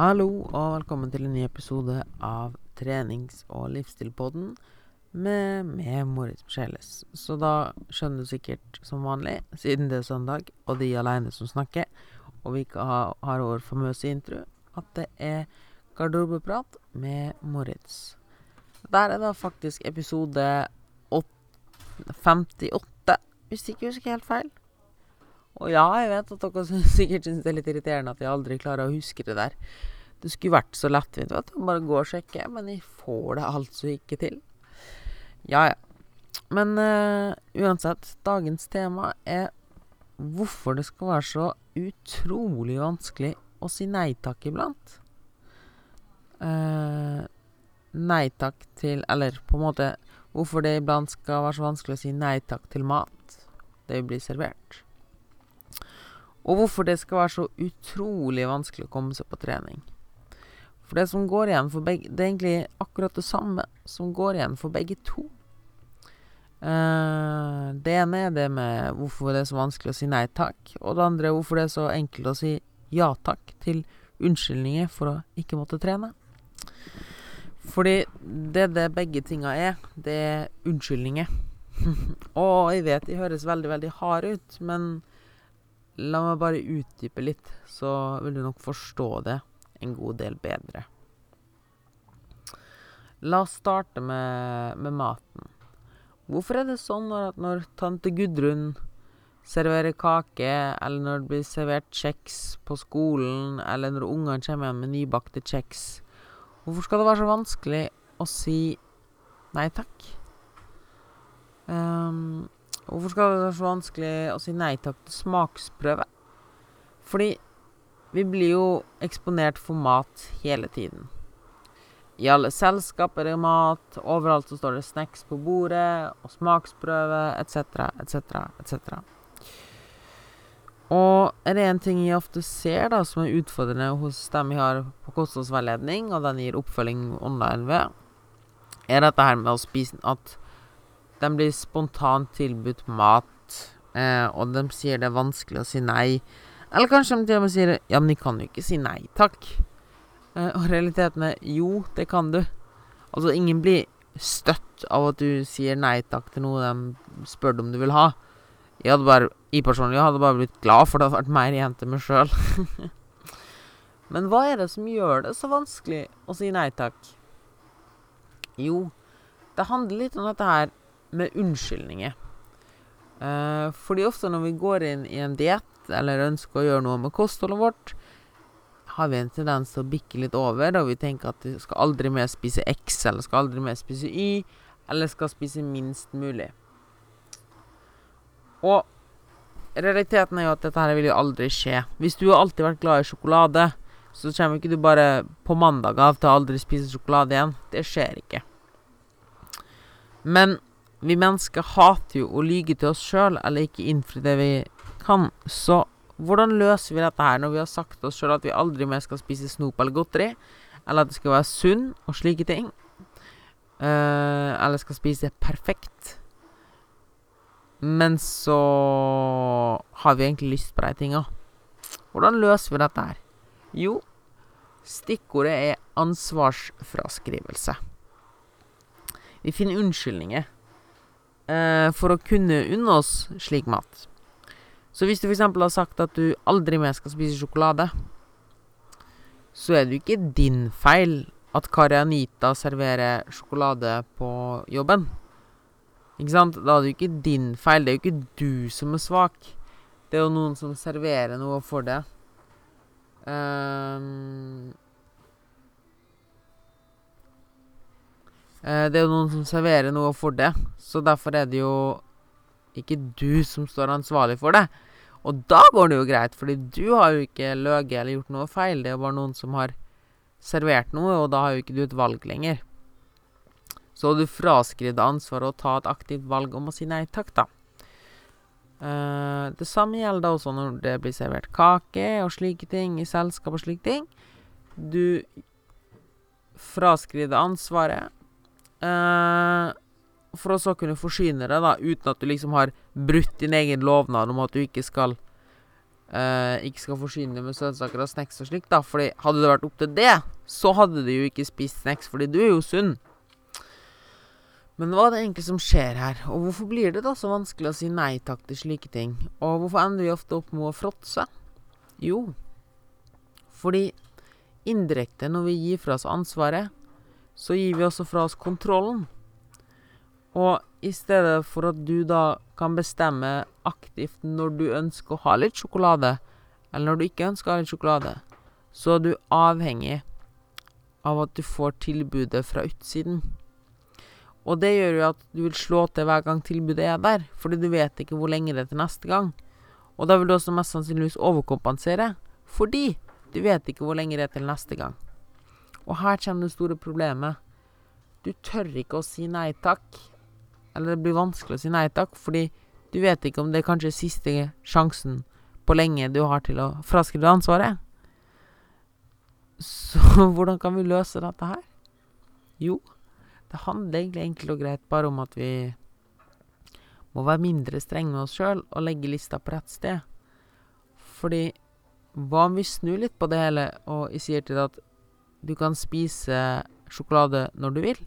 Hallo og velkommen til en ny episode av trenings- og livsstilpodden med med Moritz Micheles. Så da skjønner du sikkert som vanlig, siden det er søndag og de alene som snakker, og vi ikke har, har vår famøse intro, at det er garderobeprat med Moritz. Der er da faktisk episode 58, hvis jeg ikke husker helt feil. Og ja, jeg vet at dere sikkert syns det er litt irriterende at jeg aldri klarer å huske det der. Det skulle vært så lettvint, vet du. Bare går og sjekker, men jeg får det altså ikke til. Ja, ja. Men uh, uansett, dagens tema er hvorfor det skal være så utrolig vanskelig å si nei takk iblant. Uh, nei takk til Eller på en måte hvorfor det iblant skal være så vanskelig å si nei takk til mat. Det blir servert. Og hvorfor det skal være så utrolig vanskelig å komme seg på trening. For det som går igjen for begge Det er egentlig akkurat det samme som går igjen for begge to. Uh, det ene er det med hvorfor det er så vanskelig å si nei takk, og det andre er hvorfor det er så enkelt å si ja takk til unnskyldninger for å ikke måtte trene. Fordi det det begge tinga er, det er unnskyldninger. og jeg vet de høres veldig, veldig harde ut, men La meg bare utdype litt, så vil du nok forstå det en god del bedre. La oss starte med, med maten. Hvorfor er det sånn at når tante Gudrun serverer kake, eller når det blir servert kjeks på skolen, eller når ungene kommer hjem med nybakte kjeks Hvorfor skal det være så vanskelig å si nei takk? Um, Hvorfor skal det være så vanskelig å si nei takk til smaksprøve? Fordi vi blir jo eksponert for mat hele tiden. I alle selskap er det mat, overalt så står det snacks på bordet, og smaksprøve, etc., etc., etc. Og er det en ting jeg ofte ser da som er utfordrende hos dem jeg har på kostholdsveiledning, og den gir oppfølging online ved, er dette her med å spise At de blir spontant tilbudt mat, eh, og de sier det er vanskelig å si nei. Eller kanskje de til og med sier ja, men de kan jo ikke si nei takk. Eh, og realiteten er jo, det kan du. Altså, ingen blir støtt av at du sier nei takk til noe de spør om du vil ha. Jeg hadde bare, jeg personlig hadde bare blitt glad, for det hadde vært mer igjen til meg sjøl. men hva er det som gjør det så vanskelig å si nei takk? Jo, det handler litt om dette her med unnskyldninger. Eh, fordi ofte når vi går inn i en diett eller ønsker å gjøre noe med kostholdet vårt, har vi en tendens til å bikke litt over, og vi tenker at vi skal aldri mer spise X, eller skal aldri mer spise Y, eller skal spise minst mulig. Og realiteten er jo at dette her vil jo aldri skje. Hvis du har alltid vært glad i sjokolade, så kommer ikke du bare på mandag av til å aldri spise sjokolade igjen. Det skjer ikke. Men vi mennesker hater jo å lyge til oss sjøl, eller ikke innfri det vi kan. Så hvordan løser vi dette her når vi har sagt oss sjøl at vi aldri mer skal spise snop eller godteri, eller at det skal være sunn og slike ting, uh, eller skal spise perfekt? Men så har vi egentlig lyst på de tinga. Hvordan løser vi dette her? Jo, stikkordet er ansvarsfraskrivelse. Vi finner unnskyldninger for å kunne unne oss slik mat. Så hvis du f.eks. har sagt at du aldri mer skal spise sjokolade, så er det jo ikke din feil at Kari Anita serverer sjokolade på jobben. Ikke sant? Da er det jo ikke din feil. Det er jo ikke du som er svak. Det er jo noen som serverer noe for det. Um, det er jo noen som serverer noe for det, så derfor er det jo ikke du som står ansvarlig for det. Og da går det jo greit, fordi du har jo ikke løyet eller gjort noe feil. Det er jo bare noen som har servert noe, og da har jo ikke du et valg lenger. Så du fraskriver deg ansvaret og ta et aktivt valg om å si nei takk, da. Uh, det samme gjelder da også når det blir servert kake og slike ting i selskap og slike ting. Du fraskriver ansvaret for å så kunne forsyne deg, da, uten at du liksom har brutt din egen lovnad om at du ikke skal eh, ikke skal forsyne deg med søtsaker og snacks og slikt, da. Fordi hadde det vært opp til det, så hadde du jo ikke spist snacks, fordi du er jo sunn. Men hva er det egentlig som skjer her, og hvorfor blir det da så vanskelig å si nei takk til slike ting? Og hvorfor ender vi ofte opp med å fråtse? Jo, fordi indirekte, når vi gir fra oss ansvaret, så gir vi også fra oss kontrollen. Og i stedet for at du da kan bestemme aktivt når du ønsker å ha litt sjokolade, eller når du ikke ønsker å ha litt sjokolade, så er du avhengig av at du får tilbudet fra utsiden. Og det gjør jo at du vil slå til hver gang tilbudet er der, fordi du vet ikke hvor lenge det er til neste gang. Og da vil du også mest sannsynligvis overkompensere, fordi du vet ikke hvor lenge det er til neste gang. Og her kommer det store problemet. Du tør ikke å si nei takk eller det blir vanskelig å si nei takk, fordi du vet ikke om det er kanskje siste sjansen på lenge du har til å fraskrive deg ansvaret. Så hvordan kan vi løse dette her? Jo, det handler egentlig enkelt og greit bare om at vi må være mindre strenge med oss sjøl og legge lista på rett sted. Fordi hva om vi snur litt på det hele og sier til deg at du kan spise sjokolade når du vil?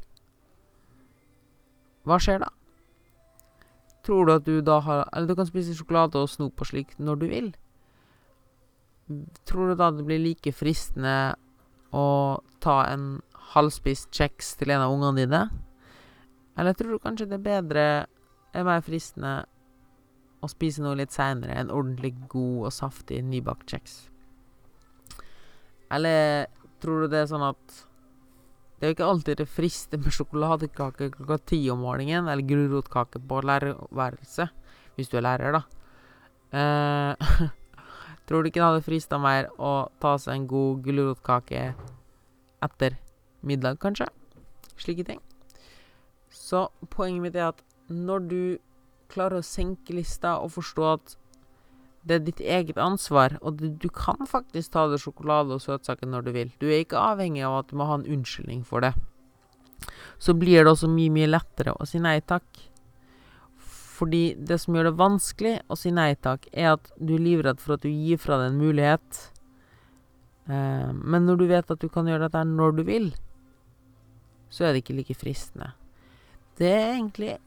Hva skjer da? Tror du at du da har Eller du kan spise sjokolade og snop og slikt når du vil. Tror du da det blir like fristende å ta en halvspist kjeks til en av ungene dine? Eller tror du kanskje det er bedre, er mer fristende, å spise noe litt seinere, en ordentlig god og saftig nybakt kjeks? Eller tror du det er sånn at det er jo ikke alltid det frister med sjokoladekake klokka ti om morgenen, eller gulrotkake på lærerværelset, hvis du er lærer, da. Eh, tror du ikke det hadde frista mer å ta seg en god gulrotkake etter middag, kanskje? Slike ting. Så poenget mitt er at når du klarer å senke lista og forstå at det er ditt eget ansvar, og du, du kan faktisk ta deg sjokolade og søtsaker når du vil. Du er ikke avhengig av at du må ha en unnskyldning for det. Så blir det også mye, mye lettere å si nei takk. Fordi det som gjør det vanskelig å si nei takk, er at du er livredd for at du gir fra deg en mulighet. Eh, men når du vet at du kan gjøre dette når du vil, så er det ikke like fristende. Det er egentlig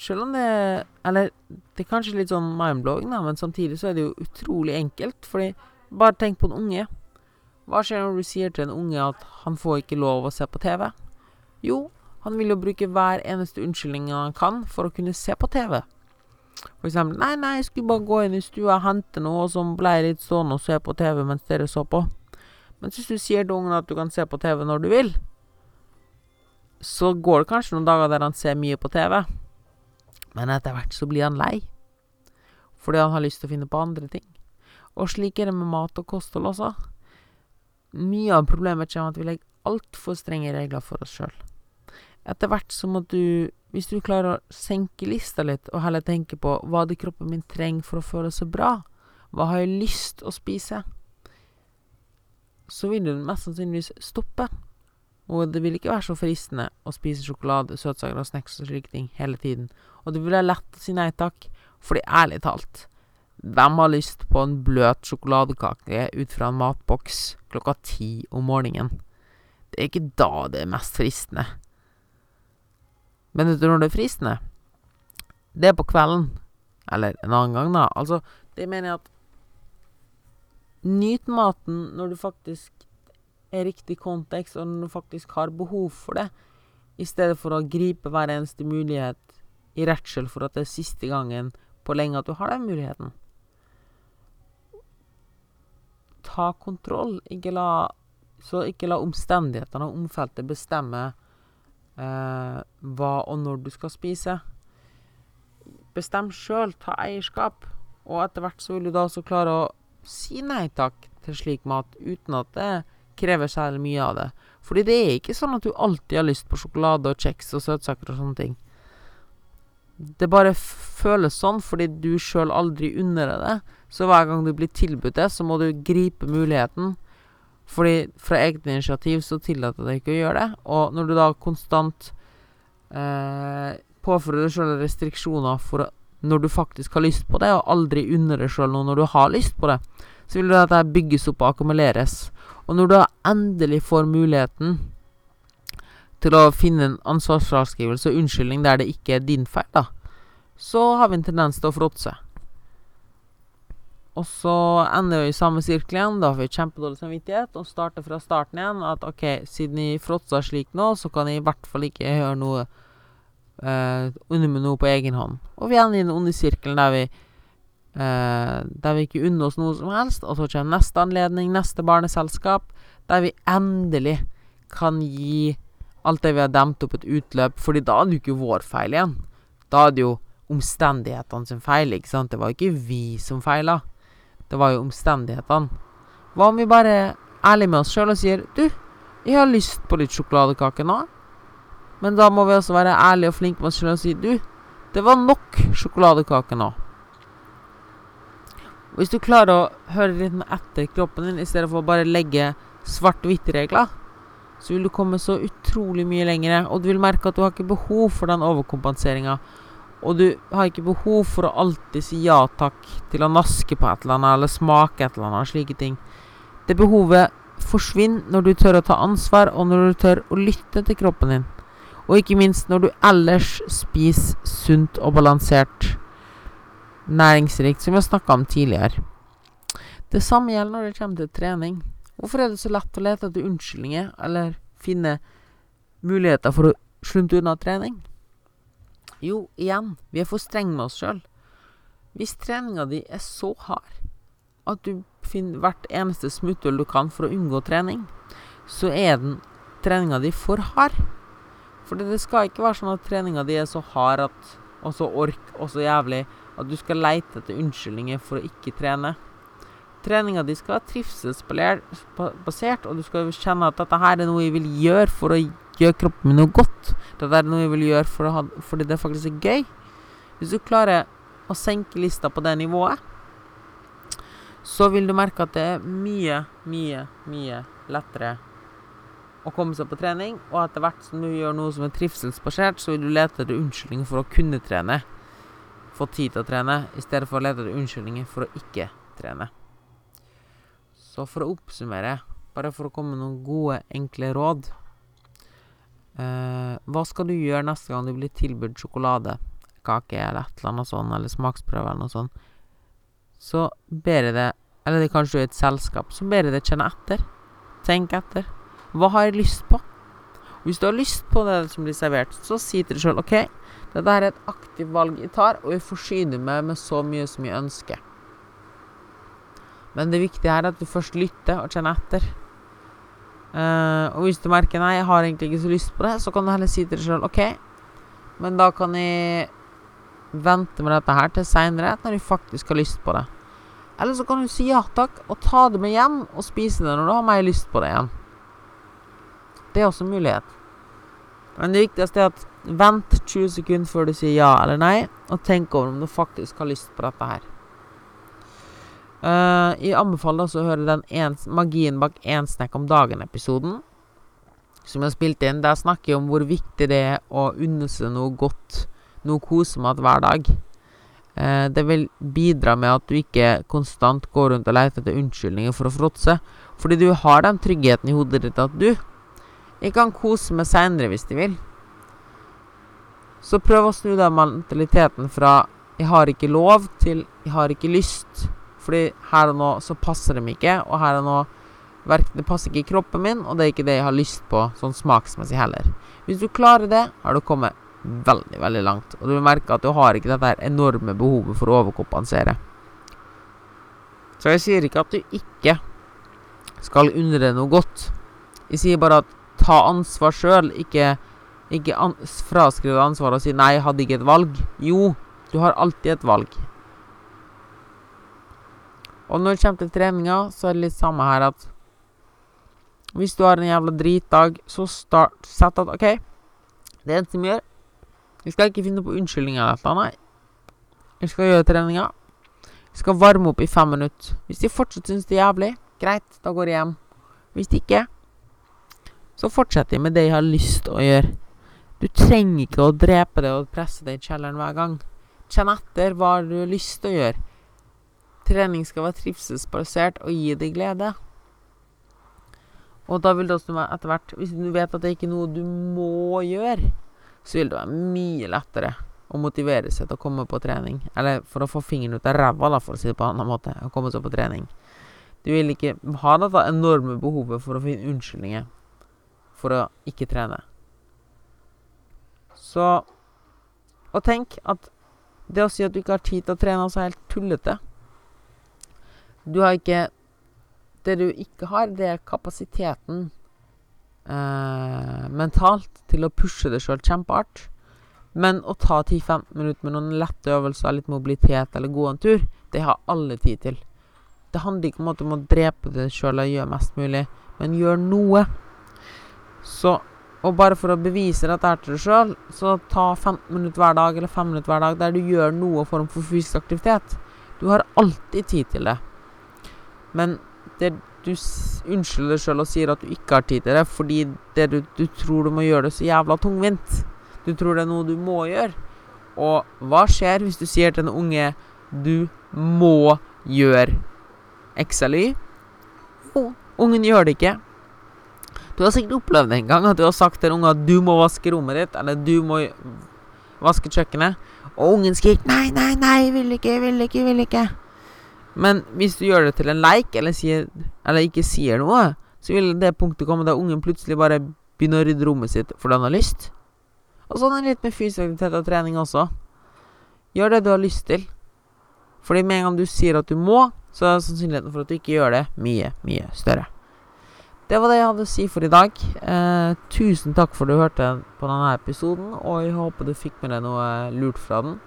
selv om det Eller det er kanskje litt sånn mindblowing, da, men samtidig så er det jo utrolig enkelt. Fordi bare tenk på en unge. Hva skjer når du sier til en unge at han får ikke lov å se på TV? Jo, han vil jo bruke hver eneste unnskyldning han kan for å kunne se på TV. For eksempel 'Nei, nei, jeg skulle bare gå inn i stua og hente noe som ble litt stående og se på TV mens dere så på'. Men hvis du sier til ungen at du kan se på TV når du vil, så går det kanskje noen dager der han ser mye på TV. Men etter hvert så blir han lei. Fordi han har lyst til å finne på andre ting. Og slik er det med mat og kosthold også. Mye av problemet kommer at vi legger altfor strenge regler for oss sjøl. Etter hvert så må du, hvis du klarer å senke lista litt, og heller tenke på hva det kroppen min trenger for å føle seg bra, hva har jeg lyst å spise, så vil du mest sannsynligvis stoppe. Og det vil ikke være så fristende å spise sjokolade, søtsaker og snacks og slike ting hele tiden. Og det vil være lett å si nei takk, fordi ærlig talt Hvem har lyst på en bløt sjokoladekake ut fra en matboks klokka ti om morgenen? Det er ikke da det er mest fristende. Men vet du når det er fristende? Det er på kvelden. Eller en annen gang, da. Altså, det mener jeg at Nyt maten når du faktisk riktig kontekst, og når du faktisk har behov for det, i stedet for å gripe hver eneste mulighet i redsel for at det er siste gangen på lenge at du har den muligheten. Ta kontroll. Ikke la, så ikke la omstendighetene og omfeltet bestemme eh, hva og når du skal spise. Bestem sjøl. Ta eierskap. Og etter hvert så vil du da også klare å si nei takk til slik mat uten at det er krever særlig mye av det. Fordi det er ikke sånn at du alltid har lyst på sjokolade og kjeks og søtsaker og sånne ting. Det bare føles sånn fordi du sjøl aldri unner deg det. Så hver gang du blir tilbudt det, så må du gripe muligheten. Fordi fra eget initiativ så tillater deg ikke å gjøre det. Og når du da konstant eh, påfører deg sjøl restriksjoner for når du faktisk har lyst på det, og aldri unner deg sjøl noe når du har lyst på det, så vil dette bygges opp og akkumuleres. Og når du endelig får muligheten til å finne en ansvarsfraskrivelse og unnskyldning der det ikke er din feil, da, så har vi en tendens til å fråtse. Og så ender vi i samme sirkel igjen. Da har vi kjempedårlig samvittighet og starter fra starten igjen. At OK, siden jeg fråtsa slik nå, så kan jeg i hvert fall ikke gjøre noe eh, under med noe på egen hånd. Og vi ender i den onde sirkelen der vi Der vi ikke unner oss noe som helst. Og så kommer neste anledning, neste barneselskap, der vi endelig kan gi alt det vi har demt opp, et utløp. Fordi da er det jo ikke vår feil igjen. Da er det jo omstendighetene som feiler, ikke sant. Det var jo ikke vi som feila. Det var jo omstendighetene. Hva om vi bare er ærlige med oss sjøl og sier Du, jeg har lyst på litt sjokoladekake nå. Men da må vi også være ærlige og flinke med oss sjøl og si Du, det var nok sjokoladekake nå. Hvis du klarer å høre litt etter kroppen din i stedet for å bare legge svart-hvitt-regler, så vil du komme så utrolig mye lenger, og du vil merke at du har ikke behov for den overkompenseringa. Og du har ikke behov for å alltid si ja takk til å naske på et eller annet eller smake et eller annet, slike ting. Det behovet forsvinner når du tør å ta ansvar, og når du tør å lytte til kroppen din. Og ikke minst når du ellers spiser sunt og balansert næringsrikt, som vi har snakka om tidligere. Det samme gjelder når det kommer til trening. Hvorfor er det så lett å lete etter unnskyldninger, eller finne muligheter for å slunte unna trening? Jo, igjen, vi er for strenge med oss sjøl. Hvis treninga di er så hard at du finner hvert eneste smutthull du kan for å unngå trening, så er den treninga di for hard. For det skal ikke være sånn at treninga di er så hard at, og så ork og så jævlig at du skal leite etter unnskyldninger for å ikke trene. Treninga di skal være trivselsbasert, og du skal kjenne at dette her er noe jeg vil gjøre for å gjøre kroppen min noe godt. Dette er noe jeg vil gjøre for ha, fordi det faktisk er gøy. Hvis du klarer å senke lista på det nivået, så vil du merke at det er mye, mye, mye lettere å komme seg på trening. Og etter hvert som du gjør noe som er trivselsbasert, så vil du lete etter unnskyldninger for å kunne trene. Få tid til å trene, i stedet for å lete etter unnskyldninger for å ikke trene. Så for å oppsummere, bare for å komme med noen gode, enkle råd eh, hva skal du gjøre neste gang du blir tilbudt sjokolade, kake eller et eller annet sånt, eller smaksprøve eller noe sånt? Så ber jeg deg Eller det kanskje du er i et selskap, så ber jeg deg kjenne etter. Tenk etter. Hva har jeg lyst på? Hvis du har lyst på det som blir servert, så si til deg sjøl OK, dette er et aktivt valg jeg tar, og jeg forsyner meg med så mye som jeg ønsker. Men det viktige er at du først lytter og kjenner etter. Uh, og hvis du merker nei, jeg har egentlig ikke så lyst på det, så kan du heller si til deg sjøl OK, men da kan jeg vente med dette her til seinere, når jeg faktisk har lyst på det. Eller så kan du si ja takk, og ta det med hjem og spise det når du har mer lyst på det igjen. Det er også en mulighet. Men det viktigste er at vent 20 sekunder før du sier ja eller nei, og tenk over om du faktisk har lyst på dette her. Uh, jeg anbefaler også å høre den en, Magien bak én snekk om dagen-episoden. Som jeg har spilt inn. Der snakker jeg om hvor viktig det er å unne seg noe godt, noe kosemat hver dag. Uh, det vil bidra med at du ikke konstant går rundt og leter etter unnskyldninger for å fråtse. Fordi du har den tryggheten i hodet ditt at du Jeg kan kose meg seinere hvis de vil. Så prøv å snu den mentaliteten fra 'jeg har ikke lov' til 'jeg har ikke lyst'. Fordi her og nå så passer de ikke, og her og nå Det passer ikke i kroppen min, og det er ikke det jeg har lyst på sånn smaksmessig heller. Hvis du klarer det, har du kommet veldig, veldig langt. Og du vil merke at du har ikke dette enorme behovet for å overkompensere. Så jeg sier ikke at du ikke skal unne deg noe godt. Jeg sier bare at ta ansvar sjøl, ikke, ikke an fraskrive deg ansvaret og si 'nei, jeg hadde ikke et valg'. Jo, du har alltid et valg. Og når det kommer til treninga, så er det litt samme her at Hvis du har en jævla dritdag, så start Sett at OK, det eneste vi gjør Vi skal ikke finne på unnskyldninger eller noe, nei. Vi skal gjøre treninga. Vi skal varme opp i fem minutter. Hvis de fortsatt syns det er jævlig, greit, da går jeg hjem. Hvis de ikke, så fortsetter jeg med det jeg har lyst til å gjøre. Du trenger ikke å drepe det og presse det i kjelleren hver gang. Kjenn etter hva du har lyst til å gjøre. Trening skal være trivselsbasert og gi deg glede. Og da vil det også etter hvert Hvis du vet at det ikke er noe du må gjøre, så vil det være mye lettere å motivere seg til å komme på trening. Eller for å få fingeren ut av ræva, for å si det på en annen måte. Å komme seg på trening. Du vil ikke ha dette enorme behovet for å finne unnskyldninger for å ikke trene. Så Og tenk at det å si at du ikke har tid til å trene, altså er helt tullete. Du har ikke Det du ikke har, det er kapasiteten eh, mentalt til å pushe deg sjøl kjempehardt. Men å ta 10-15 minutter med noen lette øvelser, litt mobilitet eller gå en tur, det har alle tid til. Det handler ikke om du må drepe deg sjøl og gjøre mest mulig, men gjør noe. Så Og bare for å bevise dette til deg sjøl, så ta 15 minutter hver dag eller 5 minutter hver dag der du gjør noe form for fysisk aktivitet. Du har alltid tid til det. Men det du unnskylder deg sjøl og sier at du ikke har tid til det fordi det du, du tror du må gjøre det så jævla tungvint. Du tror det er noe du må gjøre. Og hva skjer hvis du sier til en unge du må gjøre X eller Y? Jo, ungen gjør det ikke. Du har sikkert opplevd en gang at du har sagt til en unge at du må vaske rommet ditt, eller du må vaske kjøkkenet, og ungen skriker 'nei, nei, nei, vil ikke, vil ikke, vil ikke'. Men hvis du gjør det til en leik, eller, sier, eller ikke sier noe, så vil det punktet komme der ungen plutselig bare begynner å rydde rommet sitt fordi han har lyst. Og sånn er det litt med fysisk aktivitet og trening også. Gjør det du har lyst til. Fordi med en gang du sier at du må, så er sannsynligheten for at du ikke gjør det, mye, mye større. Det var det jeg hadde å si for i dag. Eh, tusen takk for at du hørte på denne episoden, og jeg håper du fikk med deg noe lurt fra den.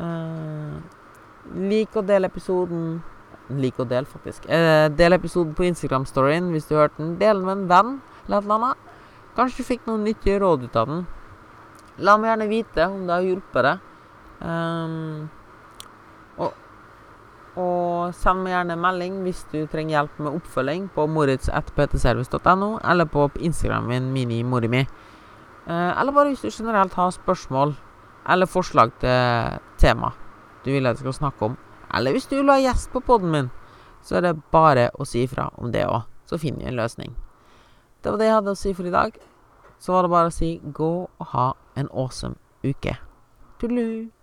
Eh, lik og del episoden Lik og del, faktisk. Eh, del episoden på Instagram-storyen hvis du hørte den. Del den med en venn eller et eller annet. Kanskje du fikk noen nyttige råd ut av den. La meg gjerne vite om det har hjulpet deg. Um, og, og, send meg gjerne en melding hvis du trenger hjelp med oppfølging på moritz.ptservice.no, eller på Instagram min mini-morimi. Uh, eller bare hvis du generelt har spørsmål eller forslag til tema du vil jeg skal snakke om. Eller hvis du vil ha gjest på poden min, så er det bare å si ifra om det òg. Så finner vi en løsning. Det var det jeg hadde å si for i dag. Så var det bare å si gå og ha en awesome uke. Tudelu!